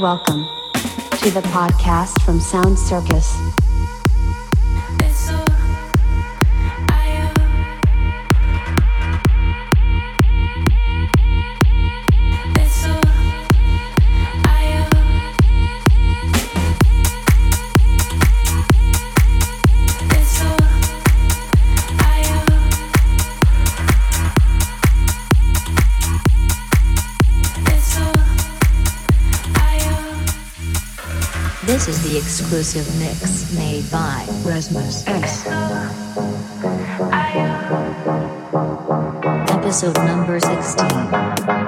Welcome to the podcast from Sound Circus. The exclusive mix made by Rasmus S. Uh, Episode number 16.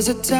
Was a time